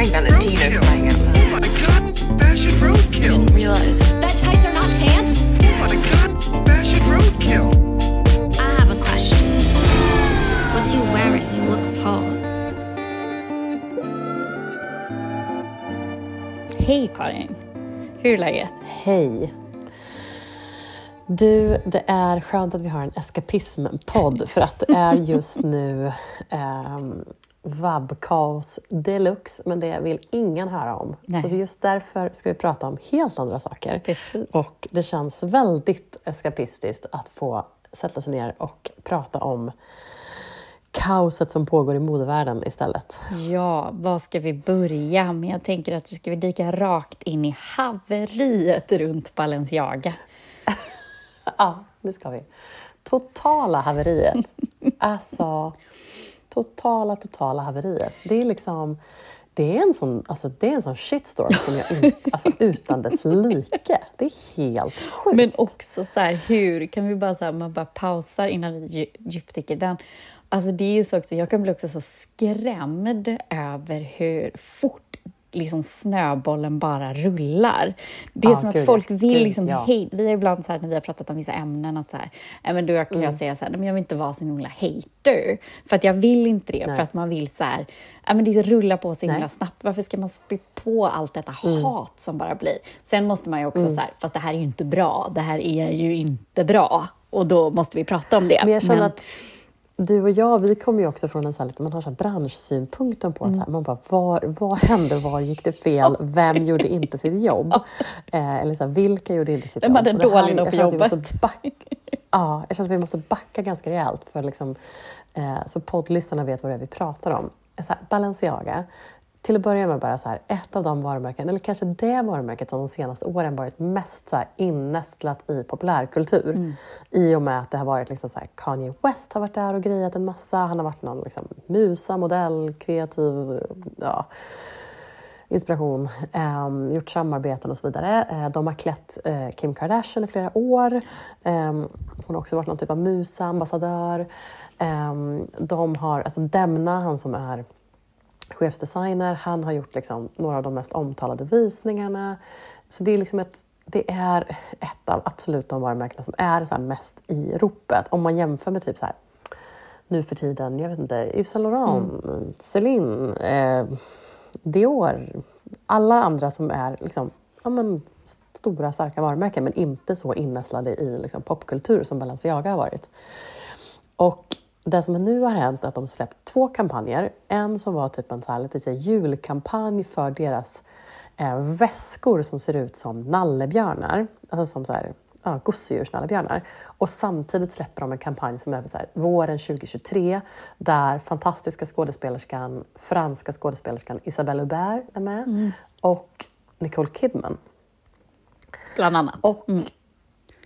Flying out loud. Oh my god, fashion roadkill. Didn't realize. That tights are not pants? Oh my god, fashion roadkill. I have a question. What are you wearing? You look Paul. Hej Karin! Hur är läget? Hej! Du, det är skönt att vi har en eskapism-podd för att det är just nu eh, vabbkaos deluxe, men det vill ingen höra om. Nej. Så det är just därför ska vi prata om helt andra saker. Precis. Och det känns väldigt eskapistiskt att få sätta sig ner och prata om kaoset som pågår i modevärlden istället. Ja, vad ska vi börja med? Jag tänker att vi ska dyka rakt in i haveriet runt Balenciaga. Ja, det ska vi. Totala haveriet. Alltså, totala, totala haveriet. Det är liksom... Det är en sån, alltså, det är en sån shitstorm som jag alltså, utan dess like. Det är helt sjukt. Men också så här, hur kan vi bara så här, man bara pausar innan vi dju- djupdyker den. Alltså det är ju så också, jag kan bli också så skrämd över hur fort liksom snöbollen bara rullar. Det är Ja, som att gud, folk vill Gud, liksom ja. hej, Vi har ibland så här, när vi har pratat om vissa ämnen att så här, "Nej, men då kan Mm. jag säga så här, "Nej, men jag vill inte vara så himla hater. För att jag vill inte det, Nej. för att man vill så här, "Nej, men det rullar på så himla Nej. Mm. snabbt. Varför ska man spy på allt detta hat som bara blir? Sen måste man ju också så här, fast det här är ju inte bra. Det här är ju inte bra. Och då måste vi prata om det. Men jag känner Men- att du och jag, vi kommer ju också från en så här lite, man har så här branschsynpunkten på att så här, man bara, var, vad hände, var gick det fel, vem gjorde inte sitt jobb? Eh, eller så här, vilka gjorde inte sitt Vem jobb? hade en dålig dag på jobbet? Backa, ja, jag känner att vi måste backa ganska rejält för liksom, eh, så poddlyssnarna vet vad det är vi pratar om. Så här, Balenciaga, till att börja med bara så här, ett av de varumärken, eller kanske det varumärket som de senaste åren varit mest så här innästlat i populärkultur. I och med att det har varit liksom så här, Kanye West har varit där och grejat en massa. Han har varit någon liksom, musa, modell, kreativ, ja, inspiration, ehm, gjort samarbeten och så vidare. Eh, de har klätt eh, Kim Kardashian i flera år. Ehm, hon har också varit någon typ av musa, ambassadör. Ehm, de har, alltså Demna, han som är chefsdesigner, han har gjort liksom några av de mest omtalade visningarna. Så det är liksom ett det är ett av absolut de varumärkena som är så mest i ropet. Om man jämför med typ så här nu för tiden, jag vet inte, Yves Saint Laurent, Celine, eh, Dior, alla andra som är liksom, ja, men, stora starka varumärken men inte så innästlade i liksom, popkultur som Balenciaga har varit. Och det som nu har hänt är att de släppt två kampanjer. En som var typ en så här, lite så här, julkampanj för deras eh, väskor som ser ut som nallebjörnar. Alltså som så här, ja, gosedjursnallebjörnar. Och samtidigt släpper de en kampanj som är så här, våren 2023 där fantastiska skådespelerskan, franska skådespelerskan Isabelle Hubert är med och Nicole Kidman. Bland annat. Och,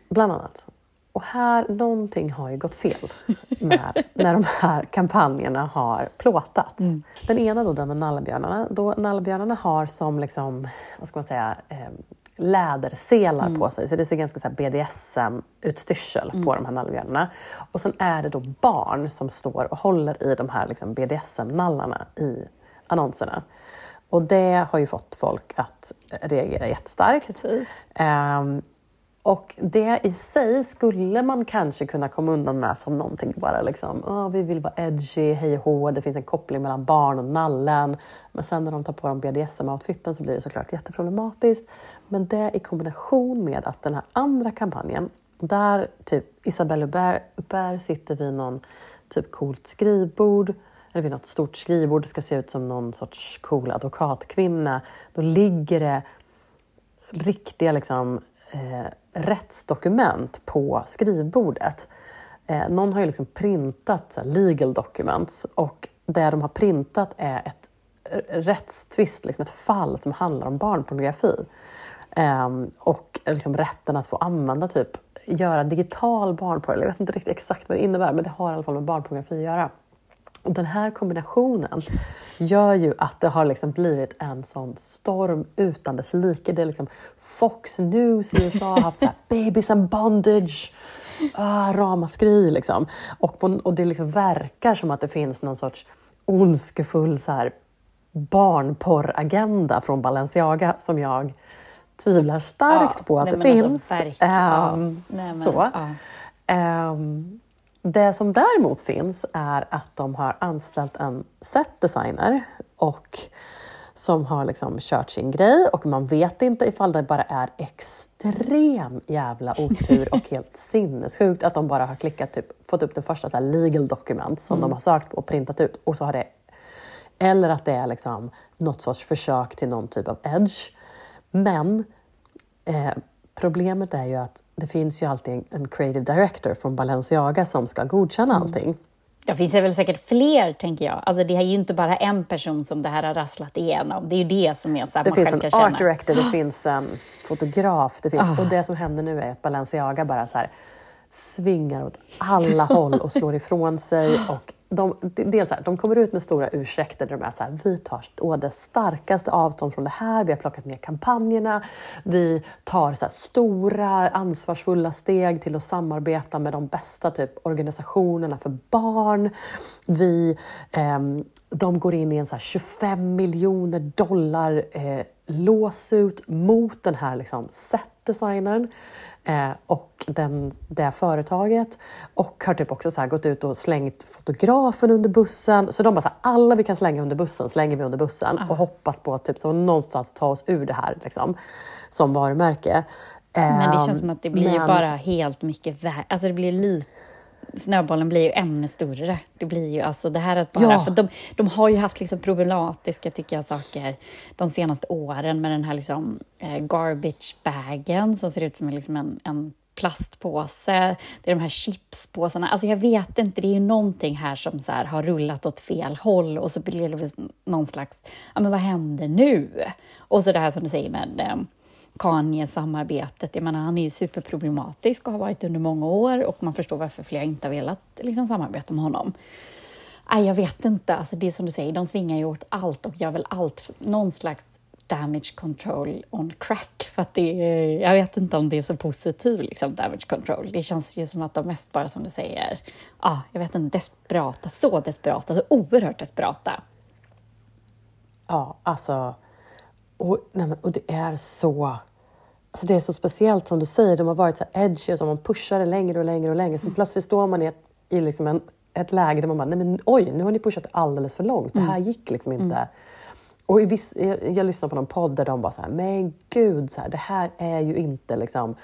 Bland annat. Och här, någonting har ju gått fel med, när de här kampanjerna har plåtats. Den ena då, den med nallebjörnarna. Då nallebjörnarna har som liksom, vad ska man säga, eh, läderselar på sig. Så det ser ganska BDSM-utstyrsel på de här nallebjörnarna. Och sen är det då barn som står och håller i de här liksom BDSM-nallarna i annonserna. Och det har ju fått folk att reagera jättestarkt. Precis. Och det i sig skulle man kanske kunna komma undan med som någonting bara liksom, oh, vi vill vara edgy, hej och hå, det finns en koppling mellan barn och nallen. Men sen när de tar på dem BDSM-outfiten så blir det såklart jätteproblematiskt. Men det i kombination med att den här andra kampanjen, där typ Isabelle Huppert Hubert sitter vid någon typ coolt skrivbord, eller vid något stort skrivbord, det ska se ut som någon sorts cool advokatkvinna. Då ligger det riktiga liksom, eh, rättsdokument på skrivbordet. Eh, någon har ju liksom printat så här, legal documents och det de har printat är ett rättstvist, liksom ett fall som handlar om barnpornografi. Eh, och liksom rätten att få använda, typ, göra digital barnpornografi. Jag vet inte riktigt exakt vad det innebär, men det har i alla fall med barnpornografi att göra. Och den här kombinationen gör ju att det har liksom blivit en sån storm utan dess like. Det är liksom Fox News i USA har haft så här babies and bondage, ah, ramaskri liksom. Och, på, och det liksom verkar som att det finns någon sorts ondskefull så här, barnporragenda från Balenciaga som jag tvivlar starkt Ja, på att nej, det alltså, finns. verkligen. Ja. Ehm, Nej, men, så. ja. Ehm, det som däremot finns är att de har anställt en setdesigner och som har liksom kört sin grej och man vet inte ifall det bara är extrem jävla otur och helt sinnessjukt att de bara har klickat, typ, fått upp den första så legal dokument som de har sökt på och printat ut och så har det eller att det är liksom något sorts försök till någon typ av edge. Men eh, problemet är ju att det finns ju alltid en, en creative director från Balenciaga som ska godkänna allting. Det finns det väl säkert fler, tänker jag. Alltså, det är ju inte bara en person som det här har rasslat igenom. Det är ju det som är så här, Det finns en art känna. Ah. director, det finns en fotograf, det finns, och det som händer nu är att Balenciaga bara så här svingar åt alla håll och slår ifrån sig. Och de, dels här, de kommer ut med stora ursäkter där de är så här, vi tar å det starkaste avstånd från det här, vi har plockat ner kampanjerna, vi tar så här, stora ansvarsfulla steg till att samarbeta med de bästa typ, organisationerna för barn. Vi, eh, de går in i en så här, 25 miljoner dollar eh, lawsuit mot den här liksom, setdesignern eh, och den, det företaget och har typ också så gått ut och slängt fotografen under bussen. Så de bara så här, alla vi kan slänga under bussen slänger vi under bussen och hoppas på att typ, så någonstans ta oss ur det här liksom, som varumärke. Men det Ehm, känns som att det blir men- bara helt mycket värre. Alltså det blir lite snöbollen blir ju ännu större. Det blir ju alltså det här att bara... Ja. För de, de har ju haft liksom problematiska, tycker jag, saker de senaste åren med den här liksom, eh, garbage bagen som ser ut som en, liksom en, en plastpåse. Det är de här chipspåsarna. Alltså jag vet inte, det är ju någonting här som så här har rullat åt fel håll och så blir det någon slags, ja men vad händer nu? Och så det här som du säger med eh, Kanye-samarbetet. Jag menar, han är ju superproblematisk och har varit under många år och man förstår varför flera inte har velat liksom, samarbeta med honom. Nej, jag vet inte. Alltså, det är som du säger, de svingar ju åt allt och gör väl allt, någon slags damage control on crack. För att det är, jag vet inte om det är så positiv liksom, damage control. Det känns ju som att de mest bara, som du säger, ja, jag vet inte, desperata, så desperata, så oerhört desperata. Ja, alltså... Och, nej men, och det är så... Alltså det är så speciellt som du säger, de har varit så edgy och så man pushar det längre och längre och längre. Så plötsligt står man i ett, i liksom en, ett läge där man bara, nej men oj, nu har ni pushat alldeles för långt. Det här gick liksom inte. Och i viss, jag, jag lyssnade på någon podd där de bara så här, men gud, så här, det här är ju inte liksom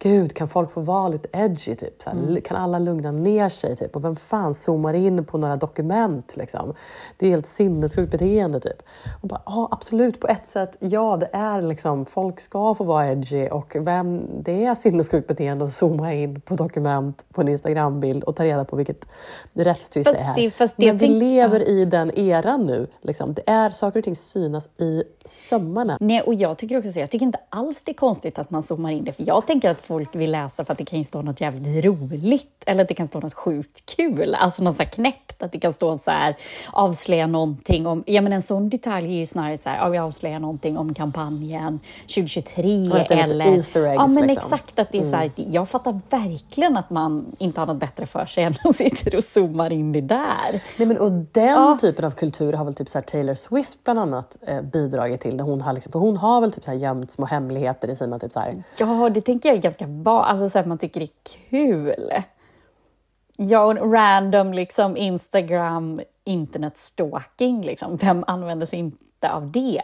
Gud, kan folk få vara lite edgy? Typ? Så här, Kan alla lugna ner sig? Typ? Och vem fan zoomar in på några dokument? Liksom? Det är helt sinnessjukt beteende. Typ. Och bara, ja, absolut, på ett sätt, ja, det är liksom, folk ska få vara edgy och vem, det är sinnessjukt beteende att zooma in på dokument på en Instagrambild och ta reda på vilket rättstvist det är. det- fast det Men vi tänk- lever i den eran nu. Liksom. Det är saker och ting synas i sömmarna. Nej, och jag tycker också så. Jag tycker inte alls det är konstigt att man zoomar in det, för jag tänker att folk vill läsa för att det kan stå något jävligt roligt eller att det kan stå något sjukt kul, alltså något så här knäppt, att det kan stå så här avslöja någonting om, ja men en sån detalj är ju snarare så här, ja vi avslöjar någonting om kampanjen 2023 Ja, att det är lite eller... Easter eggs, ja men liksom. exakt, att det är så här, jag fattar verkligen att man inte har något bättre för sig än att sitta och zoomar in det där. Nej, men, och den Ja. typen av kultur har väl typ så Taylor Swift bland annat eh, bidragit till. Där hon, har liksom, för hon har väl typ så här gömt små hemligheter i sina... Typ så här, Ja, det tänker jag ganska bra. Alltså så att man tycker det är kul. Ja, och en random liksom Instagram internetstalking, liksom. Vem använder sig inte av det?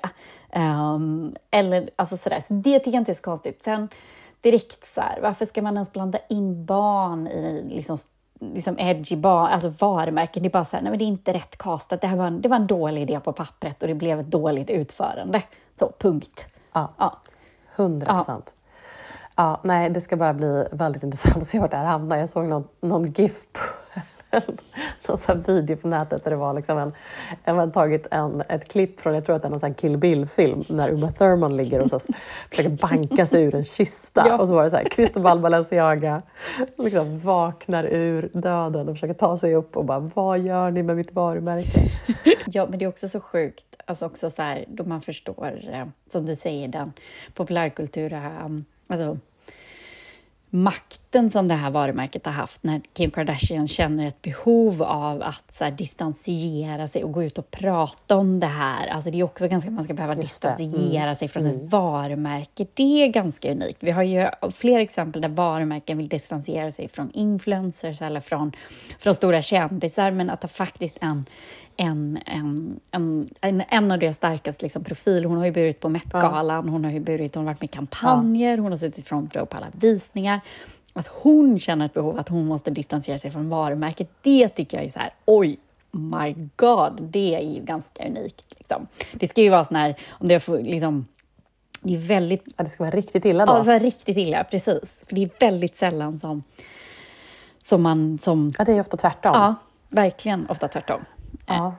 Ehm, eller alltså sådär, så det tycker jag inte är så konstigt. Sen direkt så här, varför ska man ens blanda in barn i liksom, liksom edgy barn, alltså varumärken? Det är bara så här, nej men det är inte rätt castat. Det, här var en, det var en dålig idé på pappret och det blev ett dåligt utförande. Så, punkt. ja, Ja. 100 procent. Ja, nej, det ska bara bli väldigt intressant att se vart det här hamnar. Jag såg någon, någon GIF på någon sån video på nätet där det var liksom en, en man tagit en, ett klipp från, jag tror att det är någon sån Kill Bill-film, när Uma Thurman ligger och så försöker banka sig ur en kista. Ja. Och så var det så här, Cristobal Balenciaga liksom vaknar ur döden och försöker ta sig upp och bara, vad gör ni med mitt varumärke? Ja, men det är också så sjukt, alltså också så här, då man förstår, eh, som du säger, den populärkultur, um, alltså makten som det här varumärket har haft när Kim Kardashian känner ett behov av att så här, distansiera sig och gå ut och prata om det här. Alltså det är också ganska man ska behöva Just det. Mm. distansiera sig från ett varumärke. Det är ganska unikt. Vi har ju fler exempel där varumärken vill distansiera sig från influencers eller från, från stora kändisar, men att ha faktiskt en en, en, en, en, en av deras starkaste liksom, profil. Hon har ju burit på Met-galan, hon har ju burit, hon har varit med i kampanjer, hon har suttit i front row på alla visningar. Att hon känner ett behov att hon måste distansera sig från varumärket, det tycker jag är så här, oj, my god, det är ju ganska unikt. Liksom. Det ska ju vara sån här, om det får liksom, det är väldigt Ja, det ska vara riktigt illa då. Ja, det var riktigt illa, precis. För det är väldigt sällan som, som man... Som, Ja, det är ofta tvärtom. ja, verkligen ofta tvärtom. Ja.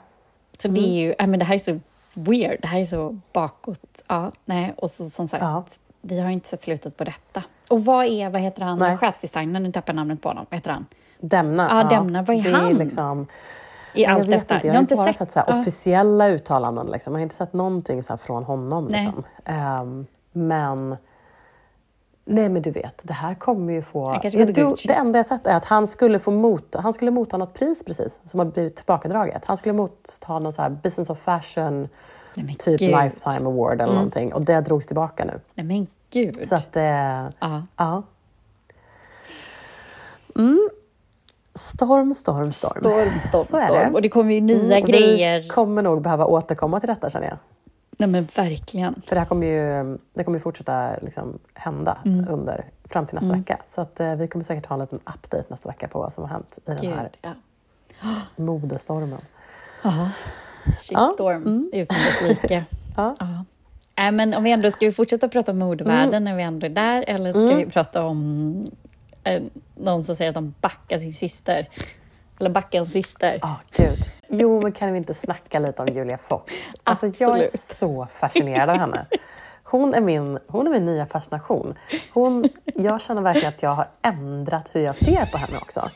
Så det är ju, ja, men det här är så weird, det här är så bakåt. Ja, nej, och så, som sagt, Ja. vi har inte sett slutet på detta. Och vad är, vad heter han, Nej. chefsdesignern, nu tappar jag namnet på honom, vad heter han? Demna. Ja, Demna. Vad är det han? Är liksom, I jag allt vet detta. inte, jag har inte bara sett, så här, ja. officiella uttalanden. Liksom. Jag har inte sett någonting så från honom. Liksom. Ehm, men... Nej, men du vet, det här kommer ju få... Jag tror- det enda jag sett är att han skulle få mot, han skulle motta något pris precis, som har blivit tillbakadraget. Han skulle motta någon så här Business of Fashion, Nej, typ gud. Mm. Lifetime Award eller någonting. Och det drogs tillbaka nu. Nej men gud. Så att, eh, ja. Mm. Storm, storm, storm. Storm, storm, Så är storm. det. Och det kommer ju nya Mm, grejer. Vi kommer nog behöva återkomma till detta känner jag. Nej men verkligen. För det här kommer ju, det kommer ju fortsätta liksom hända Mm. under, fram till nästa vecka. Så att, eh, vi kommer säkert ha en liten update nästa vecka på vad som har hänt i den här Gud, ja. modestormen. Ja, Shitstorm utan dess like. Ja. Ja. Äh, men om vi ändå, ska vi fortsätta prata om modevärlden när vi ändå är där eller ska vi prata om eh, någon som säger att de backar sin syster? Eller backar en syster? Åh, gud. Jo, men kan vi inte snacka lite om Julia Fox? Alltså, jag är Absolut. så fascinerad av henne. Hon är min, hon är min nya fascination. Hon, jag känner verkligen att jag har ändrat hur jag ser på henne också.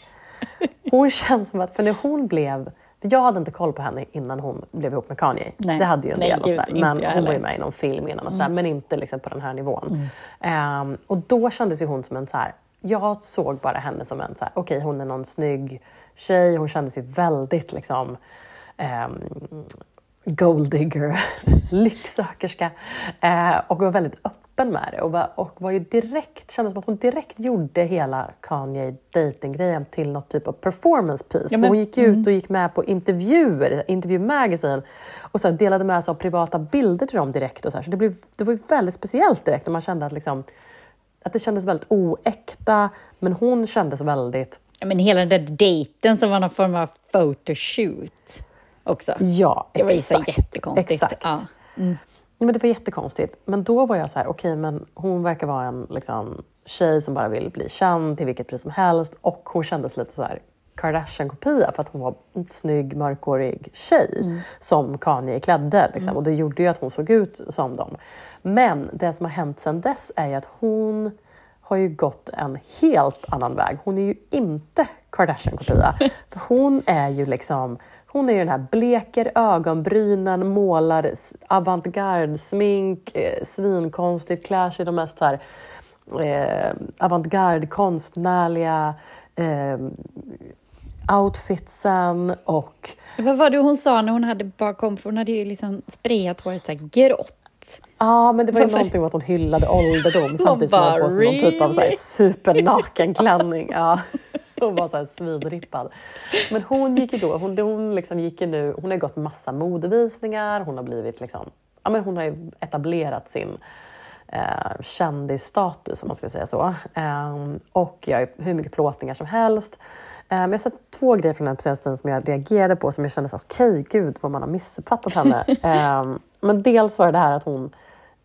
Hon känns som att, för när hon blev... Jag hade inte koll på henne innan hon blev ihop med Kanye. Nej. Det hade ju en Nej, del, och gud, men hon var ju med i någon film innan, och sådär, men inte liksom på den här nivån. Ehm, och då kändes ju hon som en så här... Jag såg bara henne som en så här, okej hon är någon snygg tjej, hon kändes ju väldigt liksom ehm, golddigger, lycksökerska eh, och var väldigt öppen med det och var, och var ju direkt, kändes som att hon direkt gjorde hela Kanye datinggrejen till något typ av performance piece. Ja, men- hon gick ut och gick med på intervjuer, Interview Magazine och så delade med sig av privata bilder till dem direkt. Och så här. så det, blev, det var ju väldigt speciellt direkt och man kände att, liksom, att det kändes väldigt oäkta men hon kändes väldigt Men hela den där dejten som var någon form av photoshoot också. Ja, Det var ju så exakt. jättekonstigt. Exakt. Ja. Ja, men det var jättekonstigt. Men då var jag så här, okej, men hon verkar vara en liksom, tjej som bara vill bli känd till vilket pris som helst. Och hon kändes lite så här Kardashian-kopia för att hon var en snygg, mörkhårig tjej som Kanye klädde. Liksom. Och det gjorde ju att hon såg ut som dem. Men det som har hänt sedan dess är ju att hon har ju gått en helt annan väg. Hon är ju inte Kardashian-kopia. För hon är ju liksom hon är ju den här bleker ögonbrynen, målar s- avantgarde, smink, eh, svinkonstigt, klär sig de mest här eh, avantgarde, konstnärliga eh, outfitsen och Vad var det hon sa när hon hade bara kom, för hon hade ju liksom sprayat håret så här Ja, men det var ju någonting om att hon hyllade ålderdom samtidigt som hon hade på sig någon typ av så här supernaken klänning. Ja. Hon var så här svinrippad. Men hon gick ju då, hon, hon liksom gick nu, hon har gått massa modevisningar, hon har blivit liksom, ja men hon har ju etablerat sin eh, kändisstatus om man ska säga så. Ehm, och jag ju hur mycket plåtningar som helst. Ehm, jag har sett två grejer från den här på senaste tiden som jag reagerade på som jag kände okej, gud vad man har missuppfattat henne. Ehm, men dels var det det här att hon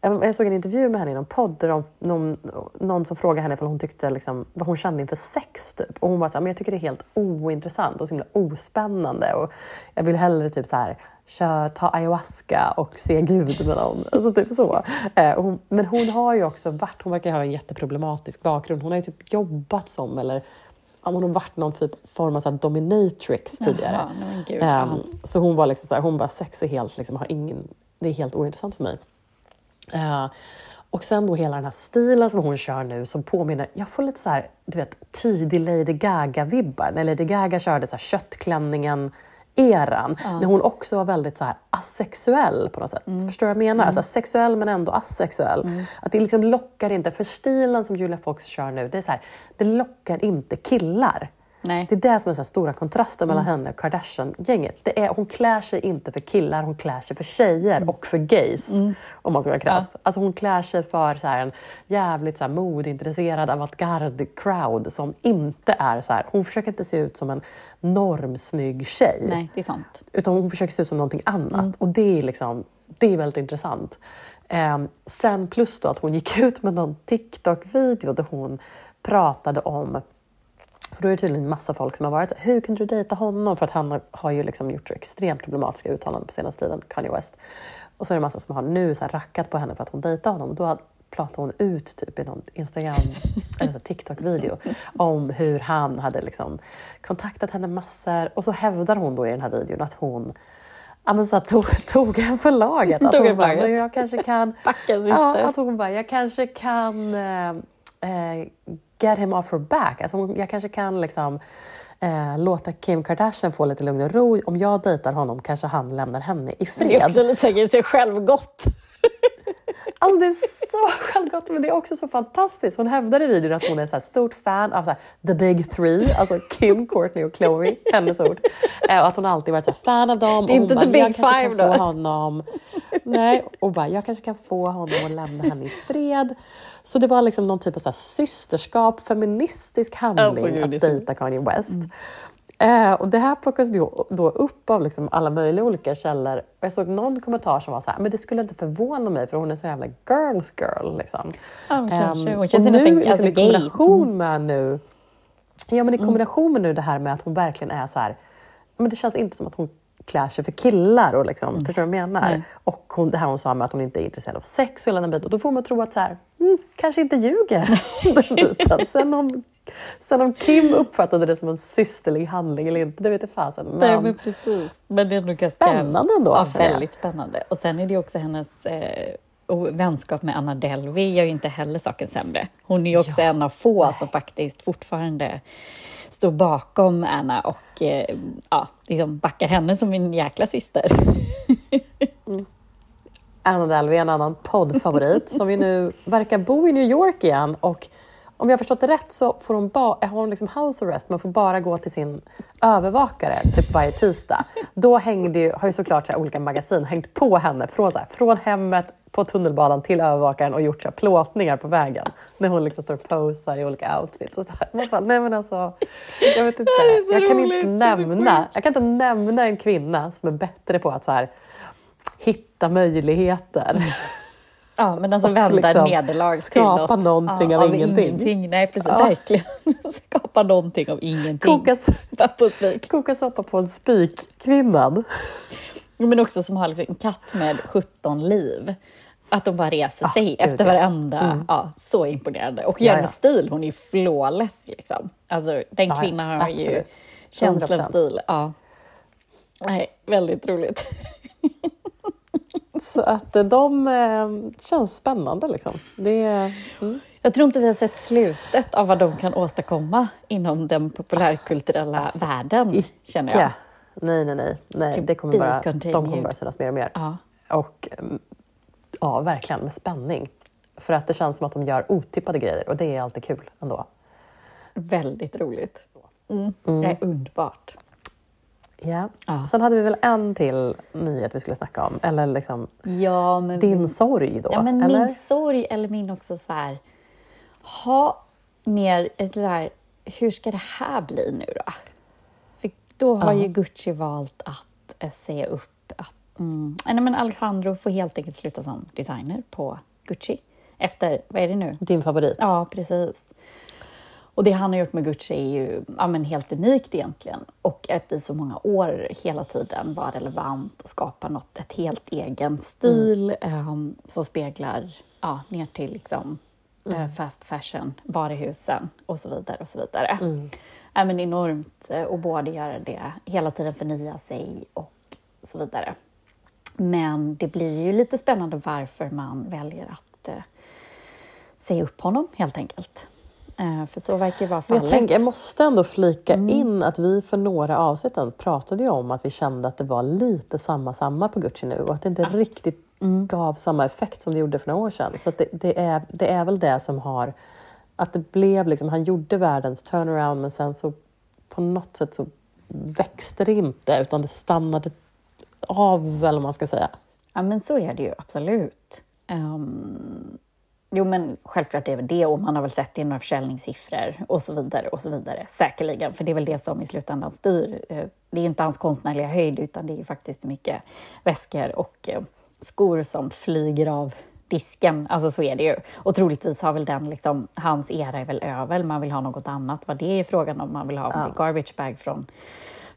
jag såg en intervju med henne i någon podd där de, någon, någon som frågade henne vad hon tyckte liksom, vad hon kände inför sex. Typ. Och hon var så här, men jag tycker det är helt ointressant och så himla ospännande. Och jag vill hellre typ så här, kör, ta ayahuasca och se Gud med någon. Alltså typ så. Eh, hon, men hon har ju också varit, hon verkar ha en jätteproblematisk bakgrund. Hon har ju typ jobbat som, eller hon har varit någon typ form av så dominatrix tidigare. Jaha, men gud, Ehm, så hon var liksom så här, hon bara sex är helt, liksom, har ingen, det är helt ointressant för mig. Eh, Och sen då hela den här stilen som hon kör nu som påminner, jag får lite så här, du vet, tidig Lady Gaga-vibbar. När Lady Gaga körde så här köttklänningen eran, när hon också var väldigt så här asexuell på något sätt. Förstår du vad jag menar? Alltså sexuell men ändå asexuell. Att det liksom lockar inte, för stilen som Julia Fox kör nu, det är så här, det lockar inte killar. Nej. Det är det som är den stora kontrasten mellan henne och Kardashian-gänget. Det är, hon klär sig inte för killar, hon klär sig för tjejer och för gays. Om man ska vara krass. Alltså hon klär sig för så här, en jävligt så här, modeintresserad avantgarde-crowd som inte är så här. Hon försöker inte se ut som en normsnygg tjej. Nej, det är sant. Utan hon försöker se ut som någonting annat. Och det är, liksom, det är väldigt intressant. Ehm, sen plus då att hon gick ut med någon TikTok-video där hon pratade om för då är det tydligen massa folk som har varit hur kunde du dejta honom? För att han har, ju liksom gjort extremt problematiska uttalanden på senaste tiden, Kanye West. Och så är det massa som har nu så här rackat på henne för att hon dejtar honom. Då pratade hon ut typ i någon Instagram eller TikTok-video om hur han hade liksom kontaktat henne massor. Och så hävdar hon då i den här videon att hon Ja, så här, tog, tog en för laget. Att Tog hon bara, för laget. "Men jag kanske kan... Backa, syster. Ja, att hon bara, jag kanske kan eh, eh, get him off her back. Alltså, jag kanske kan liksom, eh, låta Kim Kardashian få lite lugn och ro. Om jag dejtar honom kanske han lämnar henne i Det är fred. också lite säkert sig självgott. Alltså det är så självgott men det är också så fantastiskt. Hon hävdar i videon att hon är så här stort fan av så här, the big three, alltså Kim, Courtney och Chloe, hennes ord. Eh, Och att hon alltid varit så fan av dem. Det är och inte hon the bara, big jag kanske five kan då." få honom. Nej, och bara, jag kanske kan få honom att lämna henne i fred. Så det var liksom någon typ av så systerskap, feministisk handling är att så- dejta Kanye West. Eh, och det här plockas då, då upp av liksom alla möjliga olika källor. Och jag såg någon kommentar som var så här, men det skulle inte förvåna mig för hon är så jävla girls girl. Liksom. Ehm, Hon känns och nu liksom alltså, i gay. Mm. kombination med nu, ja men i kombination med nu det här med att hon verkligen är så här, men det känns inte som att hon klär sig för killar och liksom, förstår du vad jag menar? Nej. Och hon, det här hon sa med att hon inte är intresserad av sex och hela den biten. Och då får man tro att så här, mm, kanske inte ljuger den biten. Sen om, sen om Kim uppfattade det som en systerlig handling eller inte, det vet jag fasen. Men, Nej, men precis. Men det är nog ganska... Spännande ändå, Ja, väldigt spännande. Och sen är det också hennes eh, och vänskap med Anna Delvey gör ju inte heller saken sämre. Hon är ju också Ja, en av få som faktiskt fortfarande står bakom Anna och eh, ja, liksom backar henne som en jäkla syster. Anna Delvey, en annan poddfavorit, som vi nu verkar bo i New York igen. Och om jag har förstått det rätt så får hon, ba, har hon liksom house arrest, man får bara gå till sin övervakare typ varje tisdag. Då hängde ju, har ju såklart så här olika magasin hängt på henne från, så här, från hemmet på tunnelbanan till övervakaren och gjort så här plåtningar på vägen. När hon liksom står och posar i olika outfits. Och så här. Bara, nej men alltså, jag vet inte. Jag kan roligt, inte nämna, jag kan inte nämna en kvinna som är bättre på att så här, hitta möjligheter. Ja, men alltså vända liksom nederlag till skapa något, någonting av ingenting. Nej, precis. Ja. Verkligen. skapa någonting av ingenting. Koka, Bara på spik. koka soppa på en spik, kvinnan. Men också som har liksom en katt med 17 liv. Att de bara reser Ah, sig gud, efter ja. varenda. Ja, så imponerande. Och gör Ja, ja. med stil. Hon är flawless. Liksom. Alltså, den Ja, ja, kvinnan har ju absolut. känsla och 100%. stil. Ja. Nej, väldigt roligt. Så att eh, de eh, känns spännande liksom. Det, mm. Jag tror inte vi har sett slutet av vad de kan åstadkomma inom den populärkulturella världen, känner jag. Ja. Nej, nej, nej. nej To det kommer bara, de kommer bara synas mer och mer. Ja. Och mm, ja, verkligen med spänning. För att det känns som att de gör otippade grejer och det är alltid kul ändå. Väldigt roligt. Mm. Det är underbart. Ja. Ja. Sen hade vi väl en till nyhet vi skulle snacka om. Eller liksom Ja, men din sorg då? Ja, men eller? min sorg eller min också så här, ha mer ett här, hur ska det här bli nu då? För då har Ja. ju Gucci valt att eh, säga upp att mm, nej, men Alejandro får helt enkelt sluta som designer på Gucci efter, vad är det nu? Din favorit? Ja, precis. Och det han har gjort med Gucci är ju ja, men helt unikt egentligen. Och att i så många år hela tiden vara relevant och skapa något, ett helt egen stil ehm, som speglar ja, ner till liksom, eh, fast fashion, varuhusen och så vidare. och så vidare. Ja, men enormt eh, och både göra det, hela tiden förnya sig och så vidare. Men det blir ju lite spännande varför man väljer att eh, säga upp honom helt enkelt. Eh, för så verkar vara fallet. jag, tänker, jag måste ändå flika Mm. in att vi för några avsnitt pratade ju om att vi kände att det var lite samma samma på Gucci nu och att det inte riktigt Mm. gav samma effekt som det gjorde för några år sedan. Så det, det, är, det är väl det som har... Att det blev liksom, han gjorde världens turnaround men sen så på något sätt så växte det inte utan det stannade av eller vad man ska säga. Ja, men så är det ju absolut. Ehm, jo, men självklart är det det och man har väl sett det i några försäljningssiffror och så vidare och så vidare. Säkerligen, för det är väl det som i slutändan styr. Eh, Det är inte hans konstnärliga höjd utan det är faktiskt mycket väskor och eh, skor som flyger av disken. Alltså så är det ju. Och troligtvis har väl den liksom, hans era är väl över. Man vill ha något annat. Vad det är frågan om. Man vill ha en garbage bag från,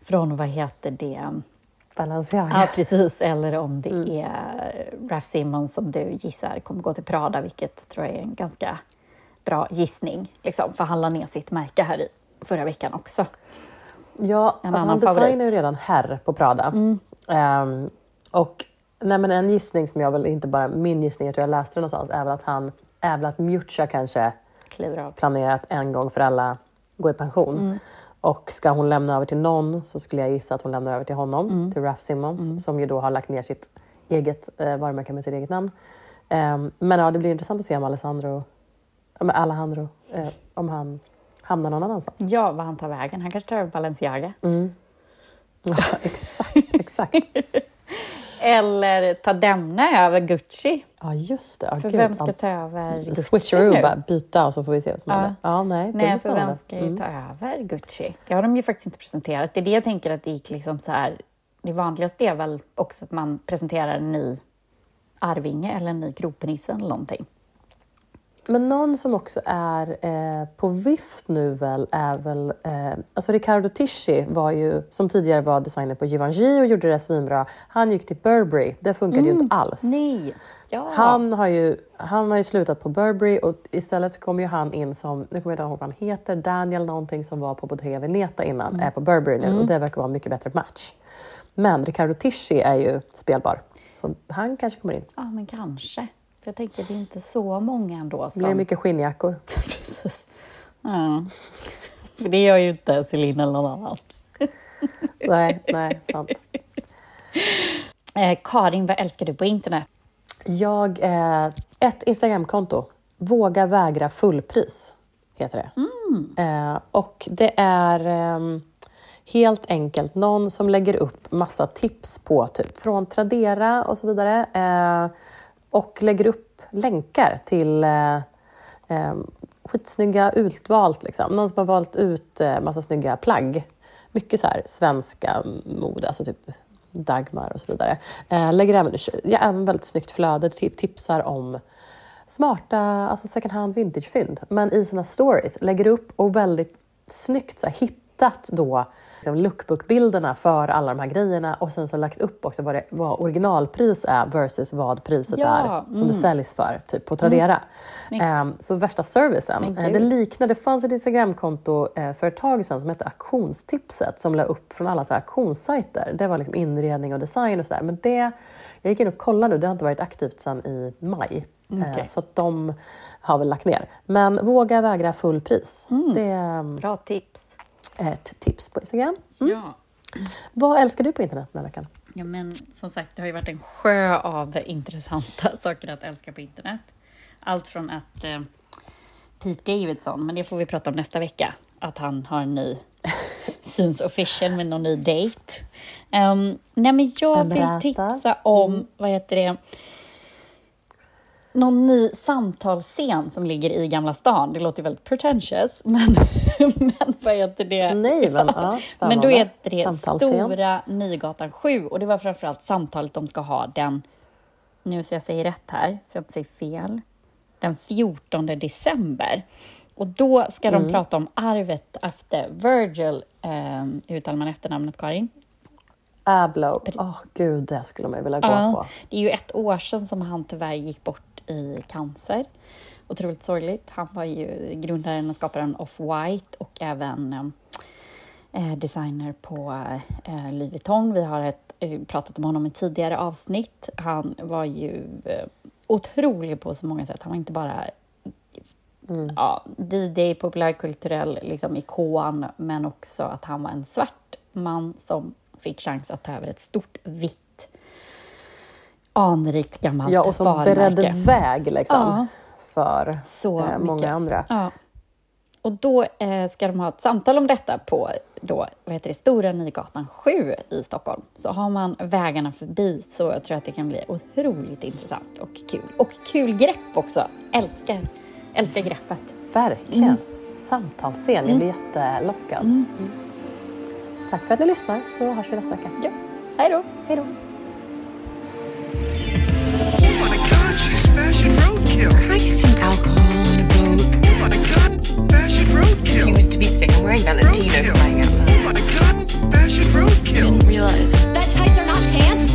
från vad heter det? Balenciaga. Ja, precis. Eller om det är Raf Simons som du gissar kommer gå till Prada, vilket tror jag är en ganska bra gissning. Liksom, för han la ner sitt märke här i förra veckan också. Ja, En alltså han designar ju redan herr på Prada. Ehm, och nej, men en gissning som jag väl, inte bara min gissning, jag tror jag läste det någonstans, är väl att han, är väl att Miuccia kanske att en gång för alla gå i pension. Och ska hon lämna över till någon så skulle jag gissa att hon lämnar över till honom, till Raf Simons, som ju då har lagt ner sitt eget eh, varumärke med sitt eget namn. Ehm, men ja, det blir intressant att se om Alessandro, om Alejandro, eh, om han hamnar någon annanstans. Ja, vad han tar vägen. Han kanske tar över Balenciaga. Ja, exakt, exakt. Eller tar denna över Gucci. Ja, just det. Ja, För gud. vem ska Ja, ta över Gucci Switcheroo, nu? bara byta och så får vi se vad som Ja. händer. Ja, nej, det Nej, för vem ska ju ta över Gucci? Det har de ju faktiskt inte presenterat. Det är det jag tänker att det gick liksom så här. Det vanligaste är väl också att man presenterar en ny arvinge eller en ny kronprinse eller någonting. Men någon som också är eh, på vift nu väl är väl... Eh, alltså Riccardo Tisci var ju, som tidigare var designer på Givenchy och gjorde det svinbra. Han gick till Burberry. Det funkade ju inte alls. Nej! Ja. Han har, ju, han har ju slutat på Burberry och istället så kom ju han in som, nu kommer jag inte ihåg vad han heter, Daniel någonting som var på Bottega Veneta innan, är på Burberry nu och det verkar vara en mycket bättre match. Men Riccardo Tisci är ju spelbar, så han kanske kommer in. ja, men kanske. Jag tänker det är inte så många ändå som... Blir det mycket skinnjackor? Precis. Ja. För det gör ju inte Celine eller någon annan. nej, nej, sant. Eh, Karin, vad älskar du på internet? Jag, eh, ett Instagramkonto, Våga vägra fullpris, heter det. Eh, och det är ehm, helt enkelt någon som lägger upp massa tips på typ från Tradera och så vidare. Eh, och lägger upp länkar till eh, eh, skitsnygga utvalt. Liksom. Någon som har valt ut eh, massa snygga plagg. Mycket så här svenska mode, alltså typ Dagmar och så vidare. Eh, lägger även, jag har även väldigt snyggt flöde, tipsar om smarta alltså second hand vintage-fynd. Men i sina stories lägger upp och väldigt snyggt så här, hittat då liksom, lookbook-bilderna för alla de här grejerna och sen så lagt upp också vad, det, vad originalpris är versus vad priset Ja, är som det mm. säljs för, typ på Tradera. Snyggt. Ehm, så värsta servicen. Eh, det liknade, det fanns ett Instagramkonto eh, för ett tag sedan som hette Auktionstipset som la upp från alla så här auktionssajter. Det var liksom inredning och design och sådär. Men det, jag gick in och kollade, det har inte varit aktivt sedan i maj. Eh, Okej. Så de har väl lagt ner. Men våga vägra fullpris. Mm. Det är eh, Bra tips. Ett tips på Instagram. Ja. Vad älskar du på internet den här veckan? Ja, men som sagt, det har ju varit en sjö av intressanta saker att älska på internet. Allt från att eh, Pete Davidson, men det får vi prata om nästa vecka, att han har en ny syns official med någon ny date. Um, nej, men jag vill tipsa om, vad heter det, någon ny samtalsscen som ligger i Gamla stan. Det låter väldigt pretentious, men, men vad heter det? Nej, men ja, Men då heter det. Stora Nygatan 7 och det var framförallt samtalet de ska ha den, nu så jag säger rätt här, så jag inte säger fel, den 14 december. Och då ska Mm. de prata om arvet efter Virgil, eh, hur uttalar man efternamnet Karin? Abloh. Åh gud, det skulle man ju vilja gå Ja, på. det är ju ett år sedan som han tyvärr gick bort i cancer. Otroligt sorgligt. Han var ju grundaren och skaparen of White och även eh, designer på eh, Louis Vuitton. Vi har ett, eh, pratat om honom i tidigare avsnitt. Han var ju eh, otrolig på så många sätt. Han var inte bara ja, DJ, populärkulturell liksom, ikon, men också att han var en svart man som fick chans att ta över ett stort, vitt, anrikt gammalt Ja, och som varumärke. beredde väg liksom, Ja. för eh, många andra. Ja. Och då eh, ska de ha ett samtal om detta på då, vad heter det, Stora Nygatan 7 i Stockholm. Så har man vägarna förbi så jag tror att det kan bli otroligt intressant och kul. Och kul grepp också. Älskar, älskar greppet. Verkligen. Mm. Samtalsscen, jag blir jättelockad. Mm. Tack för att ni lyssnar, så hörs vi nästa vecka. Ja. Hej då! Hej då! roadkill. Can I get some alcohol and a boat? Oh my god, fashion roadkill. He used to be sick. I'm wearing Valentino roadkill. out. Oh my god, fashion roadkill. Didn't realize that tights are not pants.